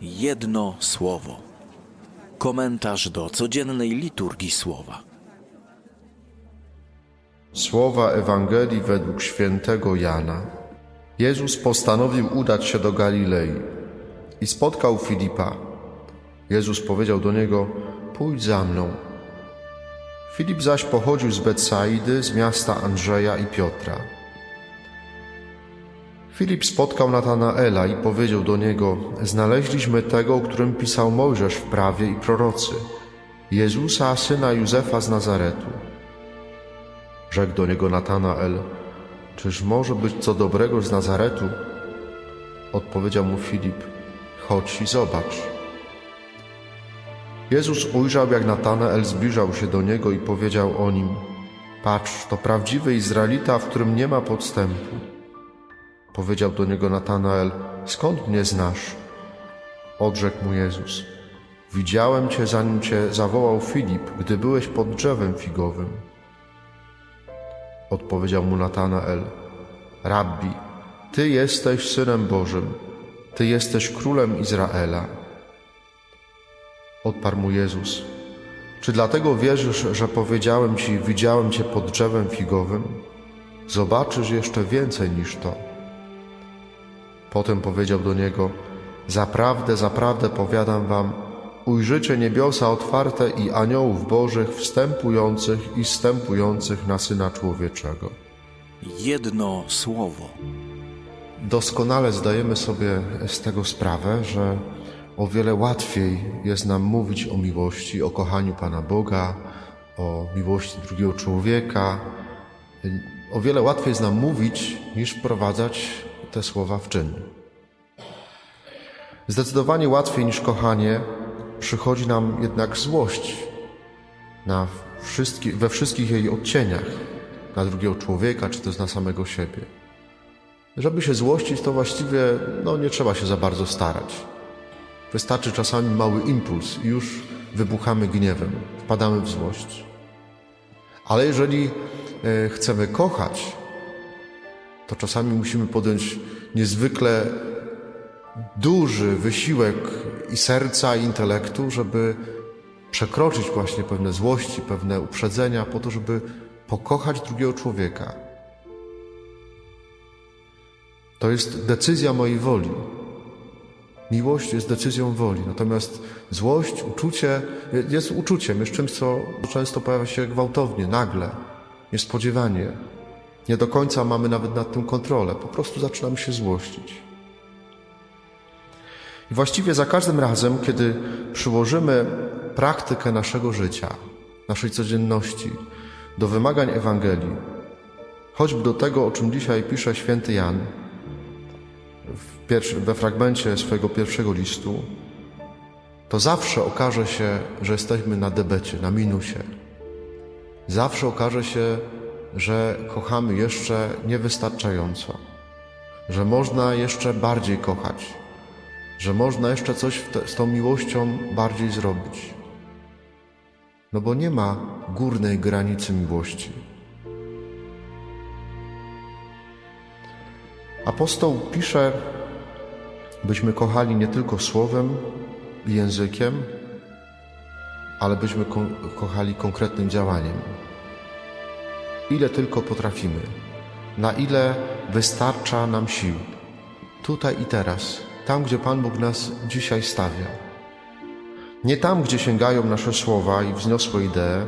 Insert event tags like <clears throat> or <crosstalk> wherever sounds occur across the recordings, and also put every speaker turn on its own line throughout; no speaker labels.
Jedno słowo. Komentarz do codziennej liturgii słowa.
Słowa Ewangelii według świętego Jana. Jezus postanowił udać się do Galilei i spotkał Filipa. Jezus powiedział do niego: Pójdź za mną. Filip zaś pochodził z Betsaidy, z miasta Andrzeja i Piotra. Filip spotkał Natanaela i powiedział do niego: Znaleźliśmy tego, o którym pisał Mojżesz w prawie i prorocy, Jezusa, syna Józefa z Nazaretu. Rzekł do niego Natanael: Czyż może być co dobrego z Nazaretu? Odpowiedział mu Filip: Chodź i zobacz. Jezus ujrzał, jak Natanael zbliżał się do niego i powiedział o nim: Patrz, to prawdziwy Izraelita, w którym nie ma podstępu. Powiedział do niego Natanael: Skąd mnie znasz? Odrzekł mu Jezus: Widziałem cię, zanim cię zawołał Filip, gdy byłeś pod drzewem figowym. Odpowiedział mu Natanael: Rabbi, ty jesteś synem Bożym, ty jesteś królem Izraela. Odparł mu Jezus: Czy dlatego wierzysz, że powiedziałem ci, widziałem cię pod drzewem figowym? Zobaczysz jeszcze więcej niż to. Potem powiedział do niego: Zaprawdę, zaprawdę powiadam wam, ujrzycie niebiosa otwarte i aniołów bożych wstępujących i wstępujących na Syna Człowieczego.
Jedno słowo.
Doskonale zdajemy sobie z tego sprawę, że o wiele łatwiej jest nam mówić o miłości, o kochaniu Pana Boga, o miłości drugiego człowieka. O wiele łatwiej jest nam mówić, niż wprowadzać te słowa w czyn. Zdecydowanie łatwiej niż kochanie przychodzi nam jednak złość na wszystki, we wszystkich jej odcieniach, na drugiego człowieka, czy też na samego siebie. Żeby się złościć, to właściwie no, nie trzeba się za bardzo starać. Wystarczy czasami mały impuls i już wybuchamy gniewem, wpadamy w złość. Ale jeżeli e, chcemy kochać, to czasami musimy podjąć niezwykle duży wysiłek i serca, i intelektu, żeby przekroczyć właśnie pewne złości, pewne uprzedzenia, po to, żeby pokochać drugiego człowieka. To jest decyzja mojej woli. Miłość jest decyzją woli, natomiast złość, uczucie jest uczuciem, jest czymś, co często pojawia się gwałtownie, nagle, niespodziewanie. Nie do końca mamy nawet nad tym kontrolę, po prostu zaczynamy się złościć. I właściwie za każdym razem, kiedy przyłożymy praktykę naszego życia, naszej codzienności do wymagań Ewangelii, choćby do tego, o czym dzisiaj pisze święty Jan we fragmencie swojego pierwszego listu, to zawsze okaże się, że jesteśmy na debecie, na minusie. Zawsze okaże się, że kochamy jeszcze niewystarczająco, że można jeszcze bardziej kochać, że można jeszcze coś te, z tą miłością bardziej zrobić. No bo nie ma górnej granicy miłości. Apostoł pisze, byśmy kochali nie tylko słowem i językiem, ale byśmy ko kochali konkretnym działaniem. Ile tylko potrafimy, na ile wystarcza nam sił, tutaj i teraz tam, gdzie Pan Bóg nas dzisiaj stawia. Nie tam, gdzie sięgają nasze słowa i wzniosłe idee,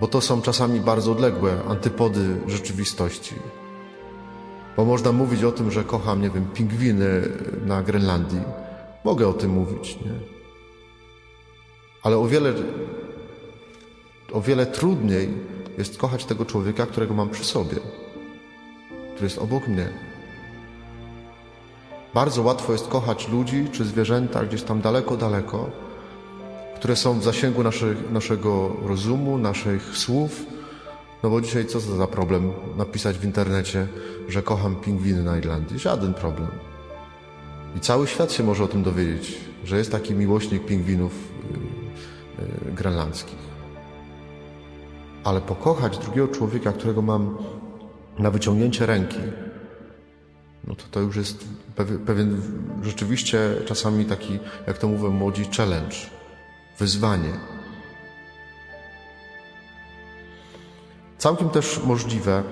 bo to są czasami bardzo odległe antypody rzeczywistości. Bo można mówić o tym, że kocham, nie wiem, pingwiny na Grenlandii. Mogę o tym mówić, nie? Ale o wiele, o wiele trudniej jest kochać tego człowieka, którego mam przy sobie, który jest obok mnie, bardzo łatwo jest kochać ludzi czy zwierzęta gdzieś tam daleko, daleko, które są w zasięgu naszych, naszego rozumu, naszych słów. No bo dzisiaj co za problem napisać w internecie, że kocham pingwiny na Irlandii? Żaden problem. I cały świat się może o tym dowiedzieć, że jest taki miłośnik pingwinów yy, yy, grenlandzkich. Ale pokochać drugiego człowieka, którego mam na wyciągnięcie ręki, no to to już jest pewien, rzeczywiście czasami taki, jak to mówią młodzi, challenge, wyzwanie. Całkiem też możliwe,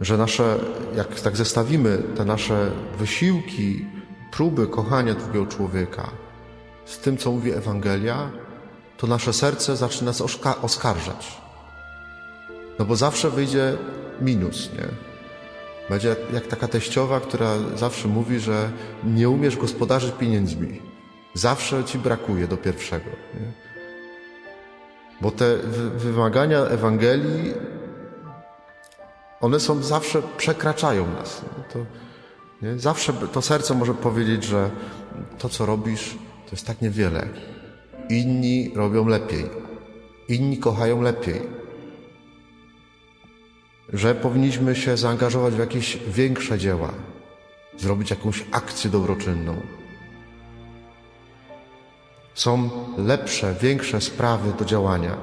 że nasze, jak tak zestawimy te nasze wysiłki, próby kochania drugiego człowieka z tym, co mówi Ewangelia, to nasze serce zacznie nas oskarżać. No bo zawsze wyjdzie minus, nie? Będzie jak, taka teściowa, która zawsze mówi, że nie umiesz gospodarzyć pieniędzmi. Zawsze ci brakuje do pierwszego. Nie? Bo te wymagania Ewangelii, one są zawsze, przekraczają nas. To, nie? Zawsze to serce może powiedzieć, że to, co robisz, to jest tak niewiele. Inni robią lepiej. Inni kochają lepiej. Że powinniśmy się zaangażować w jakieś większe dzieła, zrobić jakąś akcję dobroczynną. Są lepsze, większe sprawy do działania.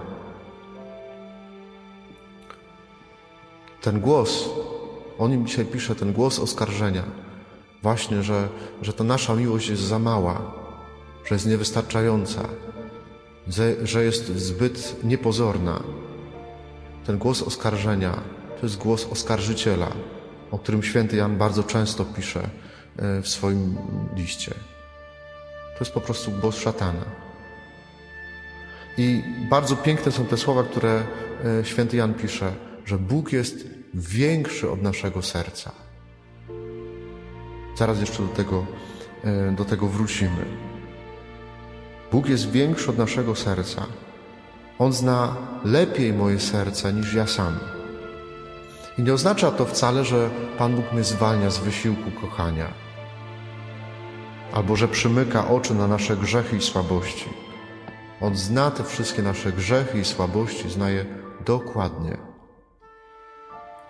Ten głos, o nim dzisiaj pisze, ten głos oskarżenia, właśnie, że, że ta nasza miłość jest za mała, że jest niewystarczająca, że jest zbyt niepozorna. Ten głos oskarżenia to jest głos oskarżyciela, o którym święty Jan bardzo często pisze e, w swoim liście. To jest po prostu głos szatana. I bardzo piękne są te słowa, które e, święty Jan pisze, że Bóg jest większy od naszego serca. Zaraz jeszcze do tego, e, do tego wrócimy. Bóg jest większy od naszego serca. On zna lepiej moje serce niż ja sam. I nie oznacza to wcale, że Pan Bóg mnie zwalnia z wysiłku kochania, albo że przymyka oczy na nasze grzechy i słabości. On zna te wszystkie nasze grzechy i słabości, zna je dokładnie.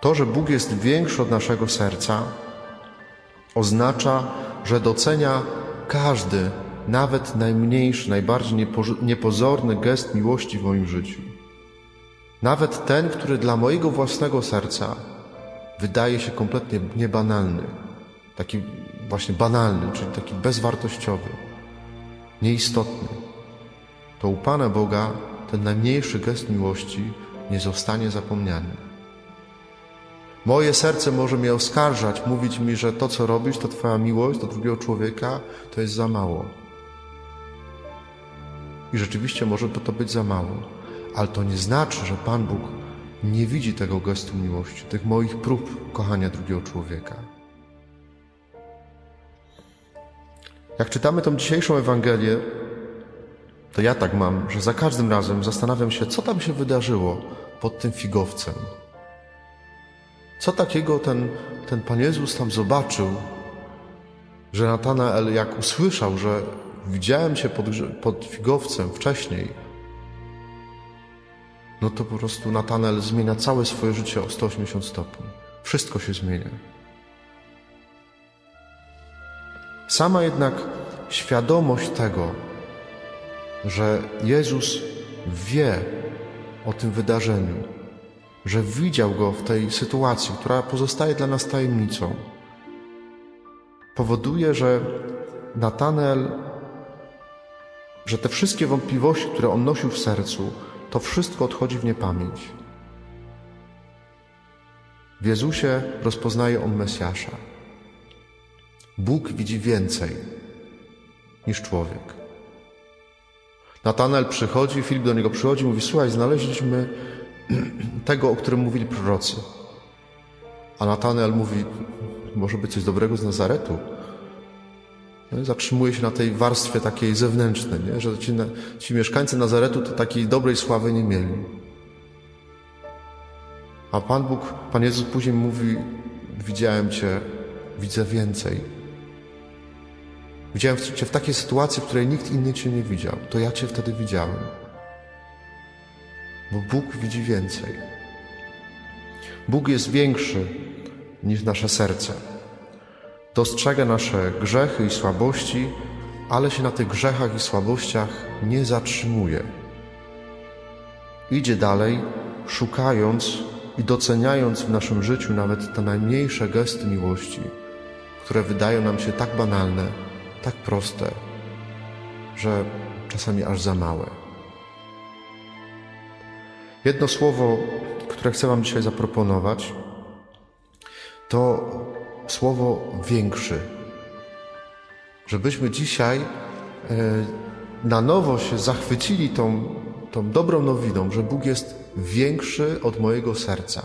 To, że Bóg jest większy od naszego serca, oznacza, że docenia każdy nawet najmniejszy, najbardziej niepozorny gest miłości w moim życiu. Nawet ten, który dla mojego własnego serca wydaje się kompletnie niebanalny, taki właśnie banalny, czyli taki bezwartościowy, nieistotny, to u Pana Boga ten najmniejszy gest miłości nie zostanie zapomniany. Moje serce może mnie oskarżać, mówić mi, że to, co robisz, to Twoja miłość do drugiego człowieka, to jest za mało. I rzeczywiście może to być za mało, ale to nie znaczy, że Pan Bóg nie widzi tego gestu miłości, tych moich prób kochania drugiego człowieka. Jak czytamy tą dzisiejszą Ewangelię, to ja tak mam, że za każdym razem zastanawiam się, co tam się wydarzyło pod tym figowcem. Co takiego ten, ten Pan Jezus tam zobaczył, że Natanael jak usłyszał, że widziałem Cię pod, pod figowcem wcześniej, no to po prostu Natanel zmienia całe swoje życie o 180 stopni. Wszystko się zmienia. Sama jednak świadomość tego, że Jezus wie o tym wydarzeniu, że widział go w tej sytuacji, która pozostaje dla nas tajemnicą, powoduje, że Natanel że te wszystkie wątpliwości, które on nosił w sercu, to wszystko odchodzi w niepamięć. W Jezusie rozpoznaje on Mesjasza. Bóg widzi więcej niż człowiek. Natanel przychodzi, Filip do niego przychodzi, mówi: Słuchaj, znaleźliśmy <clears throat> tego, o którym mówili prorocy. A Natanel mówi: Może być coś dobrego z Nazaretu. Nie? Zatrzymuje się na tej warstwie takiej zewnętrznej, nie? że ci, ci mieszkańcy Nazaretu to takiej dobrej sławy nie mieli. A Pan Bóg, Pan Jezus później mówi: Widziałem Cię, widzę więcej. Widziałem Cię w takiej sytuacji, w której nikt inny Cię nie widział. To ja Cię wtedy widziałem. Bo Bóg widzi więcej. Bóg jest większy niż nasze serce dostrzega nasze grzechy i słabości, ale się na tych grzechach i słabościach nie zatrzymuje. Idzie dalej, szukając i doceniając w naszym życiu nawet te najmniejsze gesty miłości, które wydają nam się tak banalne, tak proste, że czasami aż za małe. Jedno słowo, które chcę Wam dzisiaj zaproponować, to słowo większy. Żebyśmy dzisiaj e, na nowo się zachwycili tą, tą dobrą nowiną, że Bóg jest większy od mojego serca.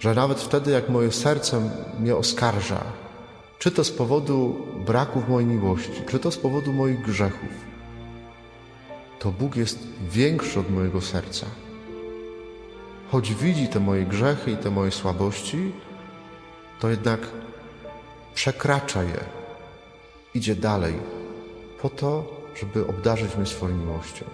Że nawet wtedy, jak moje serce mnie oskarża, czy to z powodu braków mojej miłości, czy to z powodu moich grzechów, to Bóg jest większy od mojego serca. Choć widzi te moje grzechy i te moje słabości, to jednak przekracza je, idzie dalej, po to, żeby obdarzyć mnie swoją miłością.